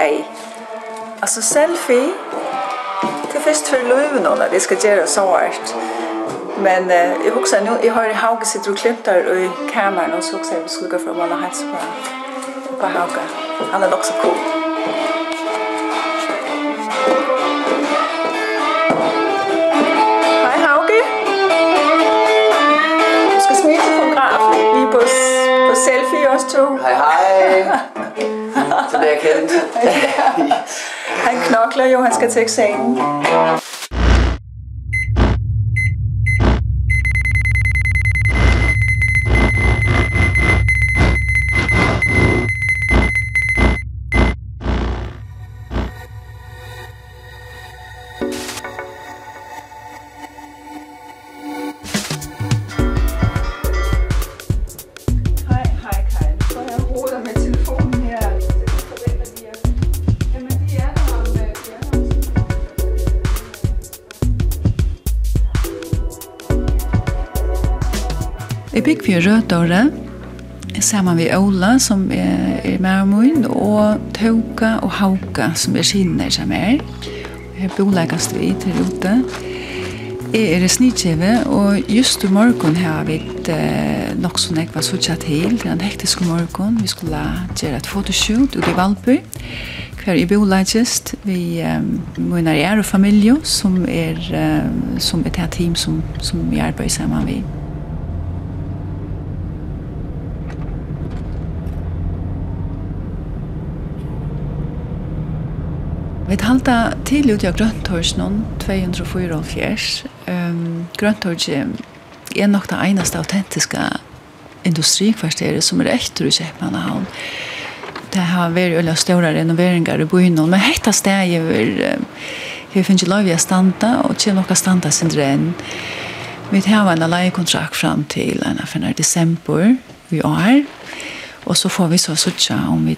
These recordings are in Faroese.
hej. Alltså selfie, det är först för löven då det ska göra så vart. Men eh, jag husar nu, jag har i Hauge sitter och klimtar i kameran och så också jag skulle gå för att måla hälsa på, på Hauge. Han är också cool. Hej Hauge! Du ska smita fotografen, vi på, på selfie oss två. Hej hej! så det er kendt. han knokler jo, han skal til eksamen. Jeg bygger for Rødåre, sammen med Ola, som er, er med min, og Tauka og Hauka, som er skinner som er. Jeg bolegast vi til ute. Jeg er snittkjeve, og just i morgen har vi eh, nok som jeg var suttet til. Det er en hektisk morgen. Vi skulle gjøre et fotoshoot ute i Valby. Hver i bolagest. Vi um, munner er og familie som er, um, som er et team som, som vi arbeider sammen med. Vi halda til ut av Grøntorsen, 244. Um, Grøntorsen er nok det eneste autentiske industrikvarteret som er etter i Kjepmannahavn. Det har vært øyne større renoveringer i byen, men hette steg er vi finner lov i standa, og ikke noe standa sin drenn. Vi har en leiekontrakt fram til en av desember i år, og så får vi så sutja om vi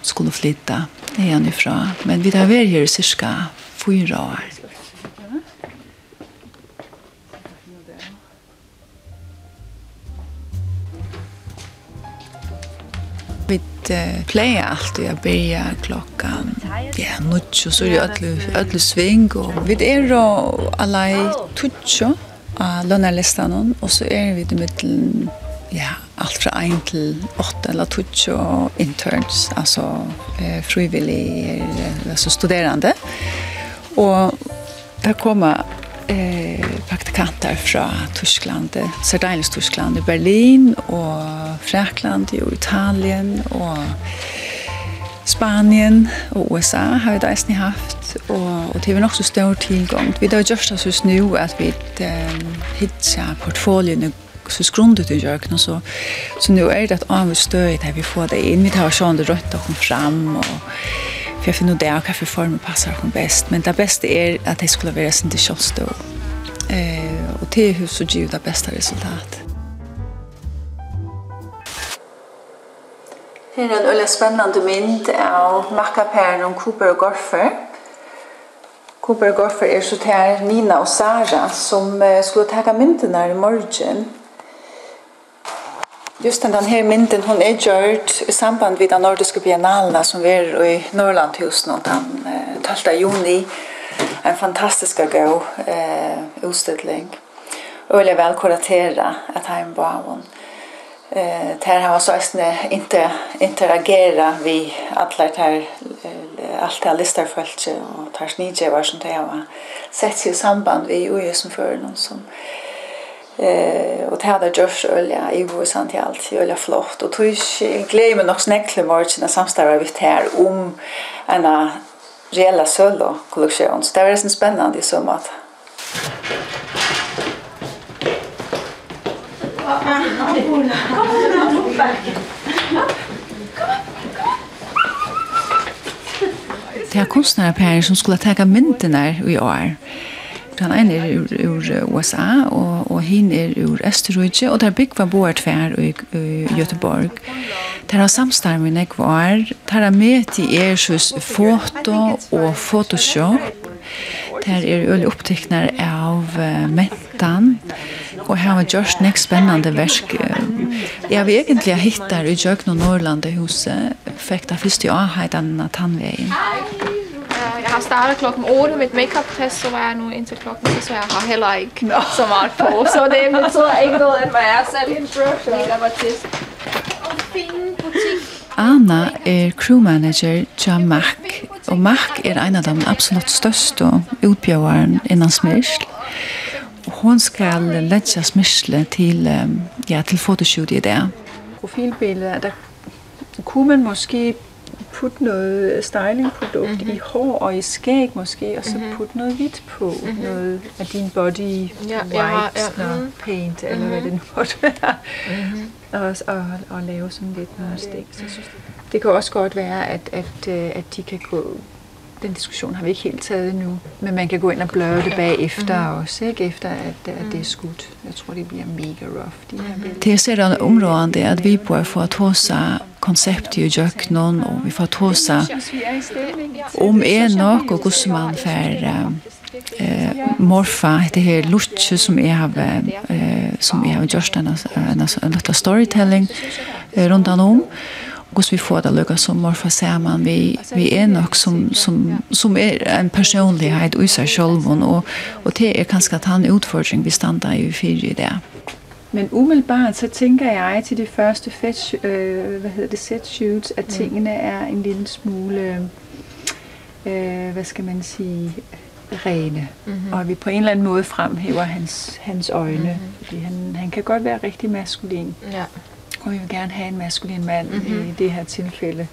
skulle flytta nedan ifra. Men vi har vært her i cirka fyra år. Vi pleier alltid å byrja klokkan ja, nutsjo, så er det ødelig ødelig sving. Og vi er alle i tutsjo av lønnerlistene, og så er vi i middelen ja, allt fra 1 til 8 eller 12 og interns, altså eh, frivillig, altså studerande. Og der kommer eh, praktikanter fra Tyskland, Sardinisk Tyskland, Berlin og Frakland og Italien og Spanien og USA har vi da snitt haft, og, og det er nok så stor tilgang. Vi har gjort oss just nu at vi eh, hittar portfoliene så skrundet i jøkken, så, så nu er det att använda støy der vi får det inn. Vi tar sånn det rødt og kom fram og for jeg finner det och hur formen passar hon best. Men det beste er at det skulle være sin til kjolstå. Eh, og det är hur så ger det beste resultat. Her er en veldig spennende mynd av makkapæren om Cooper og Gorfer. Cooper og Gorfer er så til Nina og Sara som skulle ta myndene i morgen. Just den, den her mynden, hon er gjort i samband vid den nordiske biennalen som er i Norrlandhusen den 12. juni. En fantastisk god eh, utstilling. Øyelig vel kuratera at heim bavon. Eh, ter har så att inte interagera vi alla här allt det listar följt och tar snidjevar som det har sett sig i samband vi och som för någon som Eh och det hade Josh Ölja i vår sant i allt Ölja flott och tog glömmer nog snäckle marchen samstarvar vi här om en reella solo kollektion. Så det var så spännande i sommat. Kom Det er kunstnerpærer som skulle ta myndene i år. Han ein er ur, ur USA, og, og hin er ur Østerrike og der byggva boar tvær i, i Göteborg. Der har samstarv med nek var, der har med i Ersus foto og photoshop. Der er øyelig opptekner av uh, mentan, og her var gjørst nek spennande versk. Jeg vil egentlig hittar i Jøgn og Norrlandehuset, fikk da fyrst i avheitan av tannvegin har startet klokken 8 med et make-up-test, så var jeg nu indtil klokken 10, så jeg har heller ikke no. så meget på. Så det betyder ikke noget, at jeg er selv en brochure, der var til. Anna er crewmanager til Mac, og Mac er en av de absolutt største utbjøveren innan smyrsl. Hon skal lägga smyrsle til, ja, til fotoshoot i det. Profilbilder, der kunne man måske putte noget stylingprodukt mm -hmm. i hår og i skæg måske, og så mm -hmm. putte noget hvidt på, mm -hmm. noget af din body ja, wipes ja, ja, mm. paint, eller mm -hmm. hvad det nu måtte være, mm -hmm. og, og, og lave sådan lidt noget stik. Så det kan også godt være, at, at, at de kan gå den diskussion har vi ikke helt taget endnu, men man kan gå ind og bløre det bagefter mm også, ikke? efter at, at det er skudt. Jeg tror, det bliver mega rough, de her billeder. Det er sådan områdende, at vi bør få at hosa koncept i jøknon, og vi får at hosa om er nok, og hvordan man får eh morfa det här lutche som jag har eh som jag har gjort en en storytelling runt om hvordan vi får det lukket som morfar samman vi vi är nog som som som er en personlighet i seg selv. och och det är kanske att han utfordring vi stannar i fire i det. Men umiddelbart så tænker jeg til det første fetch, øh, hvad hedder det, set shoots, at tingene er en lille smule, øh, hvad skal man sige, rene. Mm -hmm. Og vi på en eller anden måde fremhæver hans, hans øjne, mm -hmm. fordi han, han kan godt være rigtig maskulin. Ja og vi vil gerne have en maskulin mand mm -hmm. i det her tilfælde.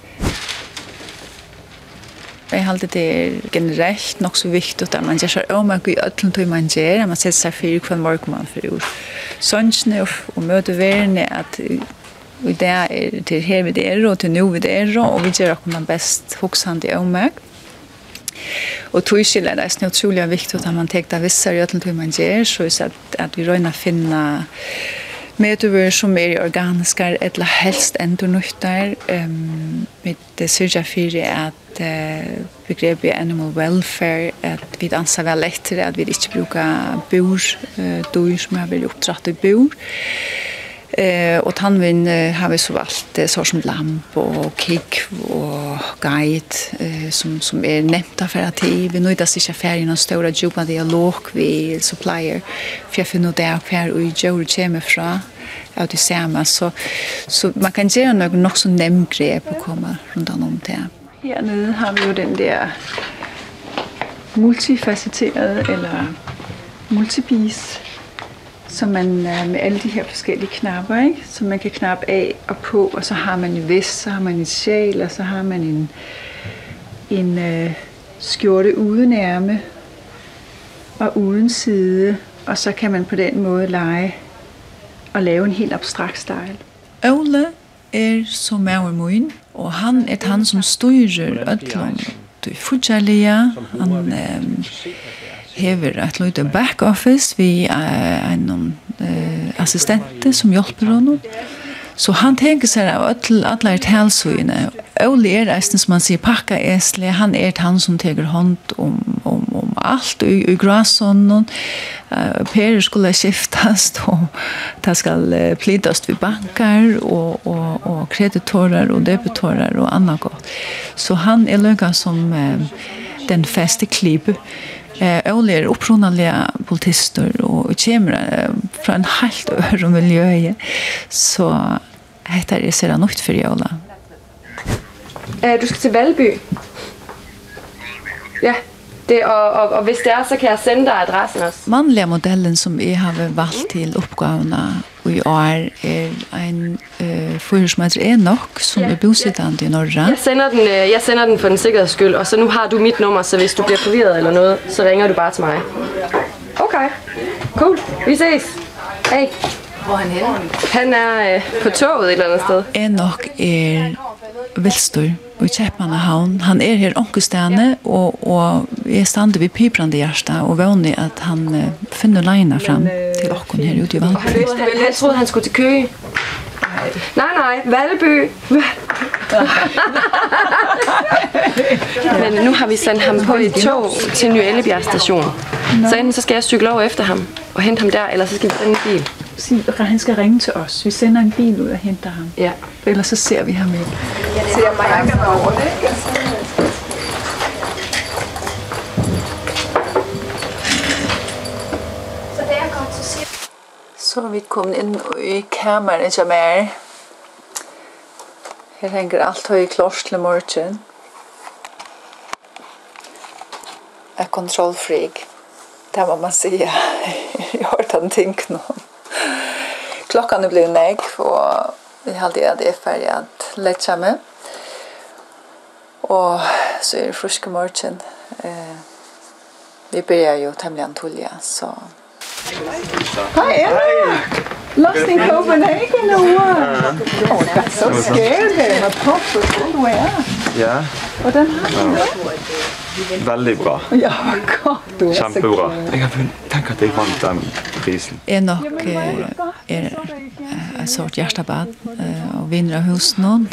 Jeg halte det er generelt nok så viktig at man gjør seg omøk i ødelen til man gjør, at man setter seg fyrir hver morgen man fyrir ur. Sånnsne og møte verden at i det er til her vi det er og til nå vi det er og vi gjør akkurat man best hoksande omøk. Og tog skil er det utrolig viktig at man tek det visser i ødelen til man gjør, så at, at vi røyna finna Medøver som er organiska eller helst endur nøytar. Um, med det syrja for att uh, begrepet animal welfare, att vi dansar väl etter at vi inte brukar bor, uh, dyr som har vært oppdratt i bor. Eh och tandvin uh, har vi så valt eh, så som lamp och kick och guide eh, som som är nämnt för att vi nu inte ser färgen någon stora djupa dialog vi supplier för för nu där kvar och i Joe kommer från av det samme, så, så man kan gjøre noe nok så nem grep å komme rundt om det. Her nede har vi jo den der multifacetterede, eller multibis, som man med alle de her forskellige knapper, ikke? som man kan knappe af og på, og så har man en vest, så har man en sjal, og så har man en, en øh, skjorte uden ærme og uden side, og så kan man på den måde lege og lave en helt abstrakt style. Ole er som maver min, og han er han som styrer ødlån. Du er fortjellige, han um, hever et løyde back office vi er en uh, assistente som hjelper honom. Så han tenker seg av alle talsøyene Ole er eisen som man sier pakka esle, han er han som teger hånd om, om, om alt i, i grasånden. Uh, per skulle skiftast og det skal uh, plidast vid bankar og, og, og kreditorer og debitorer og annet godt. Så han er løyga som uh, den feste klippe. Eh Ole er opprunnalige politister og kommer uh, fra en helt øre miljø. Så Hetta er sera nøgt fyrir jóla. Øh, du skal til Valby. Ja, det, og, og, og hvis det er, så kan jeg sende dig adressen også. Mannlige modellen som jeg har valgt til oppgavene i år er en øh, fyrer som heter Enoch, som ja, er bosittende ja. i Norge. Jeg sender, den, jeg sender den for den sikkerheds skyld, og så nu har du mit nummer, så hvis du bliver forvirret eller noget, så ringer du bare til mig. Okay, cool. Vi ses. Hej. Hvor er han henne? Han er øh, på toget et eller andet sted. Enoch er Vilstor og i Kjeppmannahavn. Han er her onkestene, og, og jeg stande ved piprande hjärsta og vanlig at han uh, finner leina fram til okkon her ute i Valby. Jeg trodde han skulle til kø. Nej, nej, Valby. Men nu har vi sendt ham på et tog til Ny Ellebjerg station. Så enten så skal jeg cykle over efter ham og hente ham der, eller så skal vi sende en bil sige, at han skal ringe til os. Vi sender en bil ud og henter ham. Ja. For ellers så ser vi ham ikke. Jeg ser mig ikke over det. Så er vi kommet inn i kameran som er. Her henger alt høy klors til morgen. Er kontrollfreak. Det må man si. Jeg har hørt han tenkt nå. Klockan blev nägg och vi hade det är färdig att lägga mig. Och så är det friska morgon. Eh, vi börjar ju tämligen tulliga så... Hi, Hej! Lost in Copenhagen or what? Oh, I got so scared there. My pump was all the way up. Yeah. Och den här ja. Väldigt bra. Ja, gott. Du är Jeg har kan tenk at jeg vant den prisen. eh nog är et sort hjärtabad og vinner av hos någon.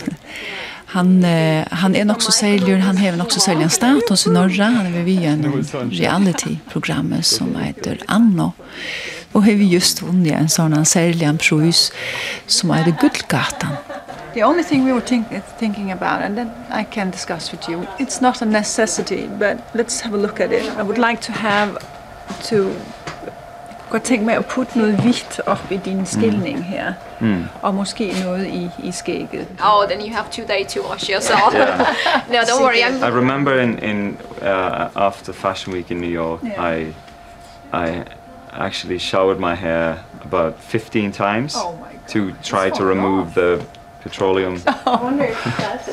Han han är också säljer, han har också säljer en status i norra. Han är vid en reality-program som heter Anno. Och har vi just vunnit en sån här en pris som är Guldgatan the only thing we were think thinking about, and then I can discuss with you, it's not a necessity, but let's have a look at it. I would like to have to godt tænke mig at putte noget hvidt op i din skilning her. Mm. Og måske noget i, i skægget. Oh, then you have two days to wash yourself. yeah. no, don't worry. I'm... I remember in, in uh, after Fashion Week in New York, yeah. I, I actually showered my hair about 15 times oh to try to remove off. the petroleum. I wonder if that's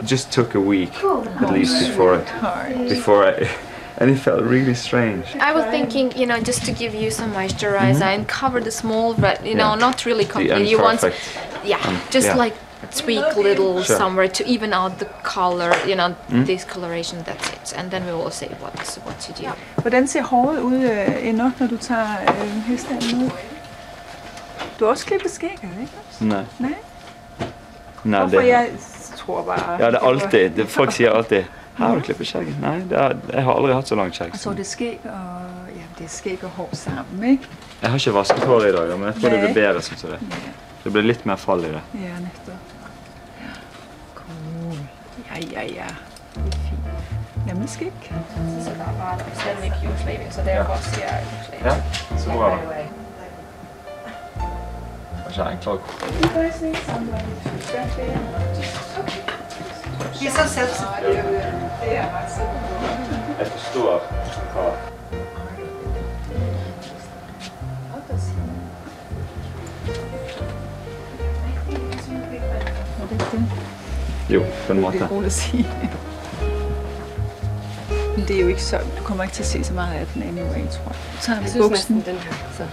It just took a week at least before I, before I and it felt really strange. I was thinking, you know, just to give you some moisturizer mm -hmm. and cover the small red, you yeah. know, not really completely. You want yeah, um, just yeah. like tweak little sure. somewhere to even out the color, you know, mm. this coloration that's it. And then we will see what what to do. Hvordan ser håret ud øh, endnu, når du tager øh, hestanden ud? Du har også klippet skægget, ikke? Nej. Nej. Nej, det... Då får jag sova. Ja, det är alltid. Det, folk säger alltid, har du klippt skägget? Nej, det har, jag har aldrig haft så långt skägg. Så det är skägg och, ja, det är skägg och hår samman, inte? Jag har inte vaskat hår idag, men jag tror det blir bättre som sådär. Ja. Det blir lite mer fall i det. Ja, nettopp. Cool. Ja, ja, ja. Det är fint. Hjemmeskikk. Så det er bare en stemning så det er bare sier Ja, så bra. Altså, en klok. You guys need someone to step in. Okay. Jeg forstår hva. Jo, på en måte. Det er roligt at sige. Men det er jo ikke så, du kommer ikke til at se så meget af den anyway, tror jeg. Så har vi buksen. den her, så.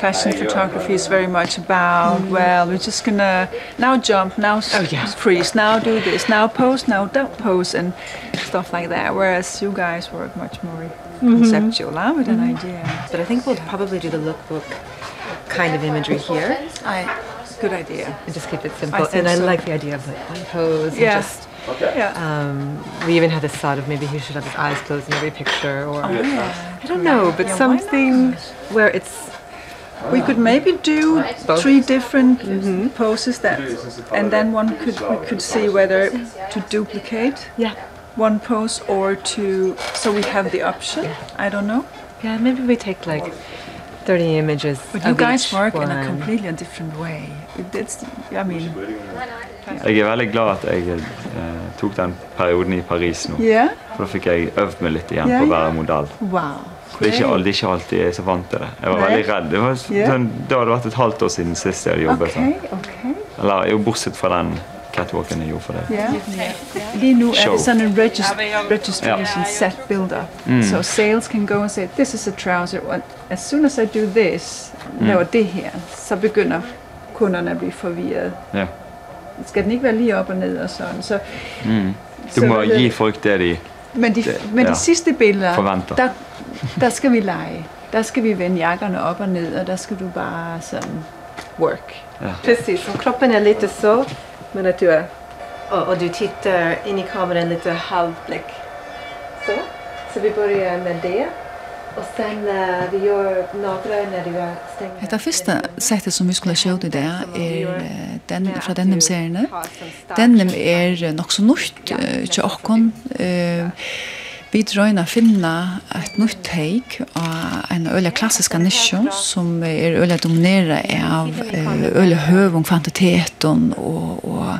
Fashion photography is very much about, mm. well, we're just gonna now jump, now oh, yeah. freeze, now do this, now pose, now don't pose, and stuff like that. Whereas you guys work much more conceptual mm -hmm. with an idea. But I think we'll probably do the lookbook kind of imagery here. I, good idea. And just keep it simple. I and I so. like the idea of like one pose yeah. and just Okay. Yeah. Um, we even had this thought of maybe he should have his eyes closed in every picture or oh, yeah. I don't know, but yeah, something where it's We could maybe do Both. three different mm -hmm. poses that and then one could we could see whether to duplicate yeah. one pose or to so we have the option. Yeah. I don't know. Yeah, maybe we take like 30 images. But you guys work one. in a completely different way. It's I mean Jeg er veldig glad at jeg eh, tok den perioden i Paris nå. Ja. For da fikk jeg øvd meg litt igjen på å være modell. Wow. Det er ikke alltid, ikke alltid jeg er så vant til det. Jeg var Nei. veldig redd. Det, var, sånn, det hadde vært et halvt år siden sist jeg hadde jobbet. Okay, sånn. okay. Eller jo, bortsett fra den catwalken jeg gjorde for det. Ja. Yeah. Lige nu er det sådan en regist registration yeah. set builder. Mm. So sales can go and say, this is a trouser. And as soon as I do this, mm. laver det her, så begynder kunderne at blive forvirret. Ja. Yeah skal den ikke være lige op og ned og sådan. Så, mm. Du så, må så, give folk der i... Men de, det, men ja, de sidste billeder, forventer. der, der skal vi lege. Der skal vi vende jakkerne op og ned, og der skal du bare sådan work. Ja. Precis, och kroppen är lite så, men att du är... Och, och du tittar in i kameran lite halvblick. Så, så vi börjar med det. Och sen uh, vi gör några när det har stängt. Det första settet som vi skulle se ut i det är den från den dem serien. Den dem är nog så nytt till oss. Eh Vi drøyna finna et nytt teik av en øyla klassiska nisjo som er øyla dominera av øyla høvung, kvantiteten og, og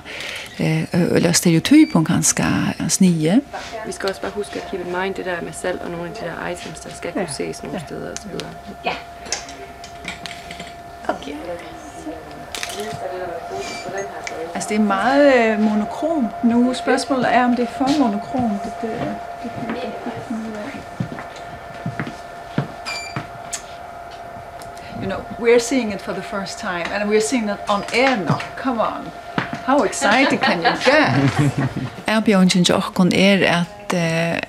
øyla stereotypen ganske snige. Vi skal også bare huske at keep in mind det der med selv og nogle af de der items, der skal kunne ses nogle steder og så videre. Ja. Okay. Altså det er meget monokromt nu. Spørgsmålet er, om det er for monokromt. Det, det, You know, we're seeing it for the first time, and we're seeing it on air now. Come on. How excited can you get? Jeg bjørn synes også er at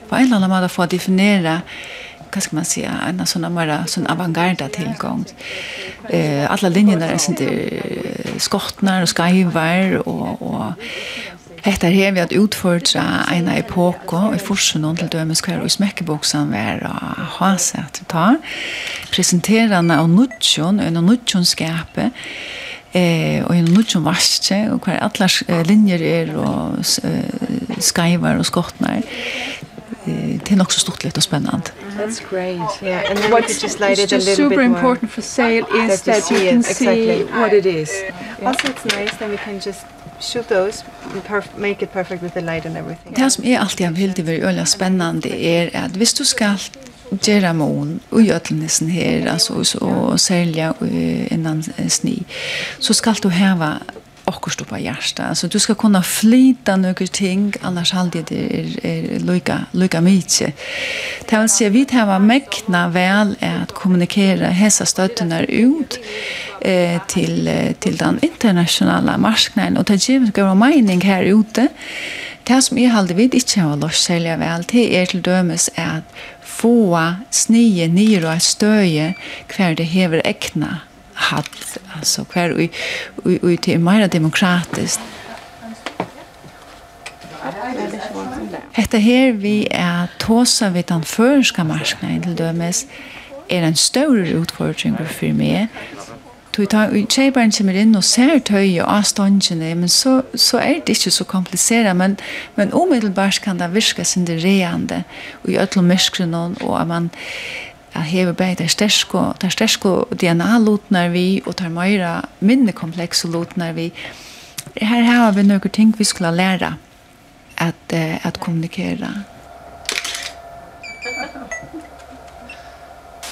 på en eller annen måte få definera hva skal man säga, en sån mer sån avantgarda tillgång. Eh alla linjerna är sånt skottnar och skajvar och och Hetta her vi at utfordra eina epoko og i forsen og til dømes kvar og smekkeboksan var og ha seg til ta. presenterande av nudjon, en nudjonskapet, eh och en nudjon vaske och hver allas linjer er og eh, skaivar og skottnar det är också stort litt och spännande. That's great. Yeah, and then what's just light it a little bit more. super important for sale is that, that you, it, can exactly. see what it is. Also it's nice that we can just shoot those make it perfect with the light and everything. Det som er alltid har vildt være øyla spennende er at hvis du skal gjøre mån og gjøtlenissen her, altså, og særlig innan sni, så skal du heva akkurat på hjärsta. Så du ska kunna flyta några ting, annars aldrig det är, är lika, lika mycket. Det vill säga, vi tar mäkna väl att kommunicera hessa stötterna ut eh, till, till den internationella marknaden. Och det ger en mening här ute. Det som jeg aldrig vet inte har lust sälja väl till er til dömes är få snige, nyra, stöje hver det hever äkna hatt alltså kvar och och och till mer demokratiskt. Hetta her vi er tosa við den førska marknaden til dømes er en større utfordring for meg. Du tar ut kjeberen som er og ser tøy og avstandene, men så, så er det ikke så kompliseret, men, men umiddelbart kan det virke sin det reande og i ødel myskren, og at man at heve bei der stersko, der stersko DNA-lotnar vi, og tar meira minne komplekse lotnar vi. Her har vi nøkker ting vi skulle læra at, uh, at kommunikera.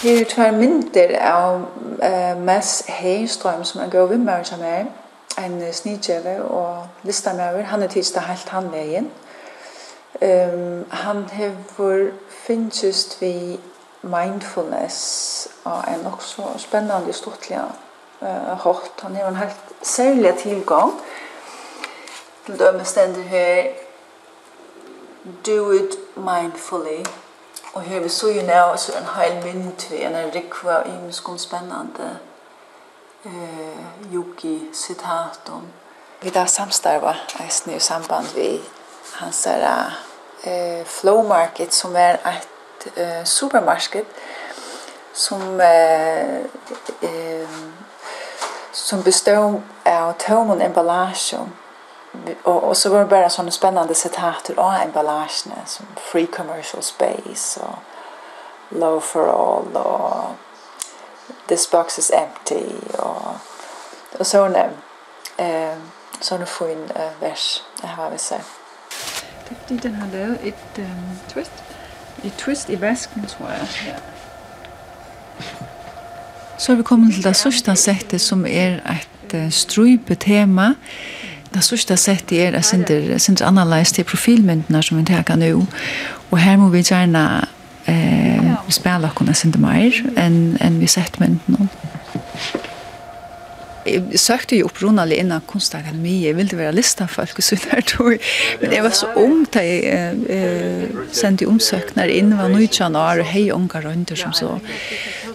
Her er tvær myndir av uh, Mads Heistrøm, som er gøy vimmer som er, en snidjeve og listamøver. Han er tidsta helt han. Um, han hever finnst vi mindfulness og en också spännande og stortlig eh, hårt. Han har en helt särlig tillgång. Till dömen ständer her. Do it mindfully. Och her vi så ju nu så en hel mynd vi en rikva i muskom spännande eh, yogi-citatum. Vi där samstarva eisen i samband vi hans er eh, flow market som är ett eh, supermarket som eh, eh, som består av tomon emballage. Og, og så var det bare sånne spennende sitater av emballasjene som free commercial space og low for all og this box is empty och, og sånne eh, sånne fin eh, vers jeg har vi sett Det er fordi den här då ett um, twist. I twist i væsken, tror jeg. Ja. Så er vi kommet til det sørste settet som er et strupe tema. Det sørste settet er et det er annerledes til profilmyndene som vi tar nå. Og her må vi gjerne eh, spela okkurna sinter meir enn en vi sett myndene jeg søkte jo opprunnelig innan kunstakademi, jeg ville være listafolk og sånn her tog, men jeg var så ung da jeg eh, sendte omsøkner inn, var nøy januar og hei unga rønder som så.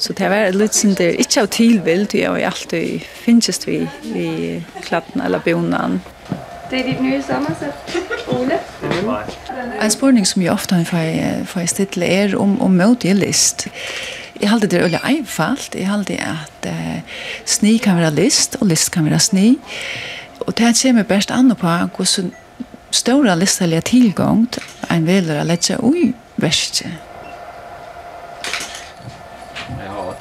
Så det var litt sånn der, ikke av tilbild, jeg var alltid finnes vi i klatten eller bjonan. Det er ditt nye sammensett, Ole. En spurning som jeg ofte har for jeg stittler er om, om møte i list. Jeg halte det veldig einfalt. Jeg halte at uh, sni kan være list, og list kan være sni. Og det ser meg best an på hvordan stora listelige tilgang en velger å lette ui verste.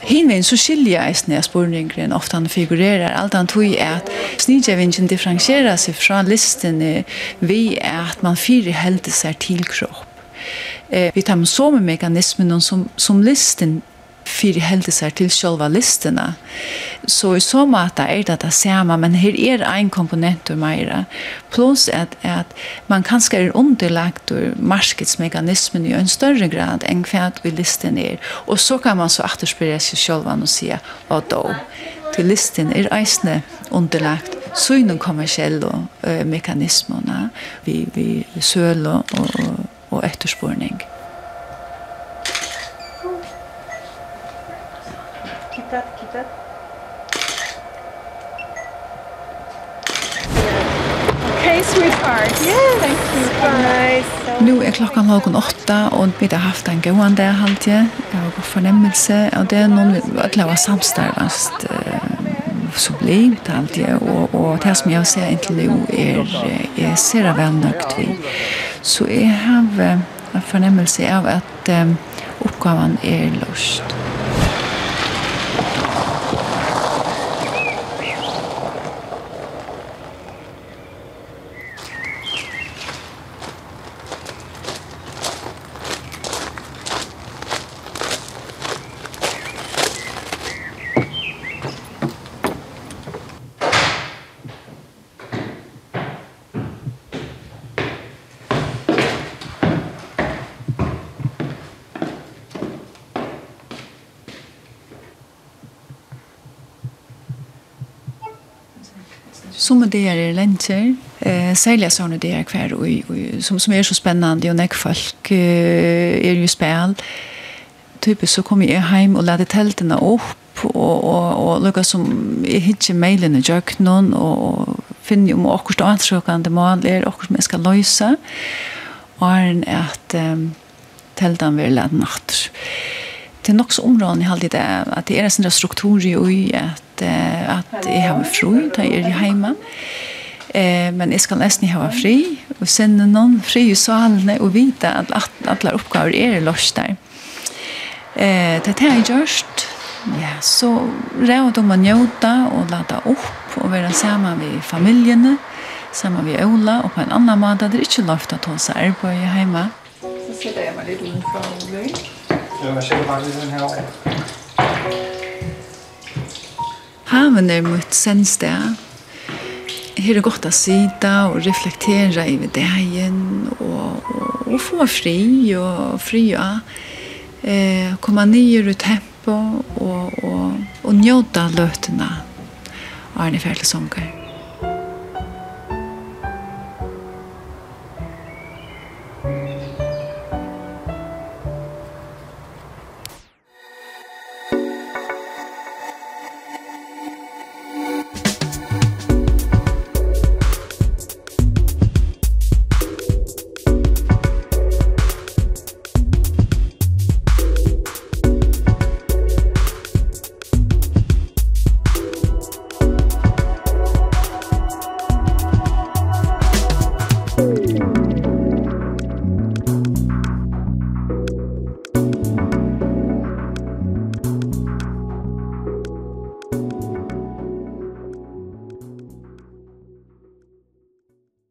Hinvin så skiljer jeg sne spurningren ofta han figurerar allt han tog er at snidjevingen differensierer seg fra listene ved at man fire helter seg til kropp eh vi tar med så med mekanismen som som listen fyrir hendelsar til sjálva listorna. Så i så måte er det det samme, men her er ein komponent ur meira. Plus at, at man kanskje er underlagt ur markedsmekanismen i en større grad enn hva vi listen er. Og så kan man så atterspyrja seg sjálva og sige, og då, til listen er eisne underlagt synen kommersiell og uh, mekanismerna vi, vi søl og, og, og etterspurning. sweetheart. Yes. Thank you. So nice. Nu er klokkan halvgon åtta, og vi har haft en gåan der halvtid. Jeg har gått fornemmelse, og det er noen vi ødler var samstarvast så blei det alltid, og, og det som jeg ser inntil nå er, er ser jeg vel nøkt vi. Så jeg har en fornemmelse av at um, oppgaven er løst. som det er lenter, eh sälja sånne det er hver, og, og, som som er så spennende, og nek folk eh, er jo spil. Typisk så kommer jeg hjem og laddar teltene opp, og, og, og lukar som jag hittar mailen i jöknon og finner om akkurat kort mål er akkurat som jeg jag ska lösa och at att teltene vil lade natt. Det är också områden i halvtid att det er en sånn struktur i att at jeg har fri, da jeg er hjemme. Eh, men jeg skal nesten ha fri, og sende noen fri i salene, og vite at alle oppgaver er løst der. Eh, det er det jeg gjørst, ja, så rævd om å njøte og lade opp, og være sammen med familiene, sammen med Ola, og på en annen måte, det er ikke lov til å ta seg arbeid hjemme. Så sitter jeg med litt fra Ola. Ja, jeg ser bare litt den her. Haven er mitt sendsted. Her er godt å sitte og reflektera i dagen og, og, og få fri og fria. Eh, komme nyer i tempo og, og, og njóta løtene av en ferdig sånger.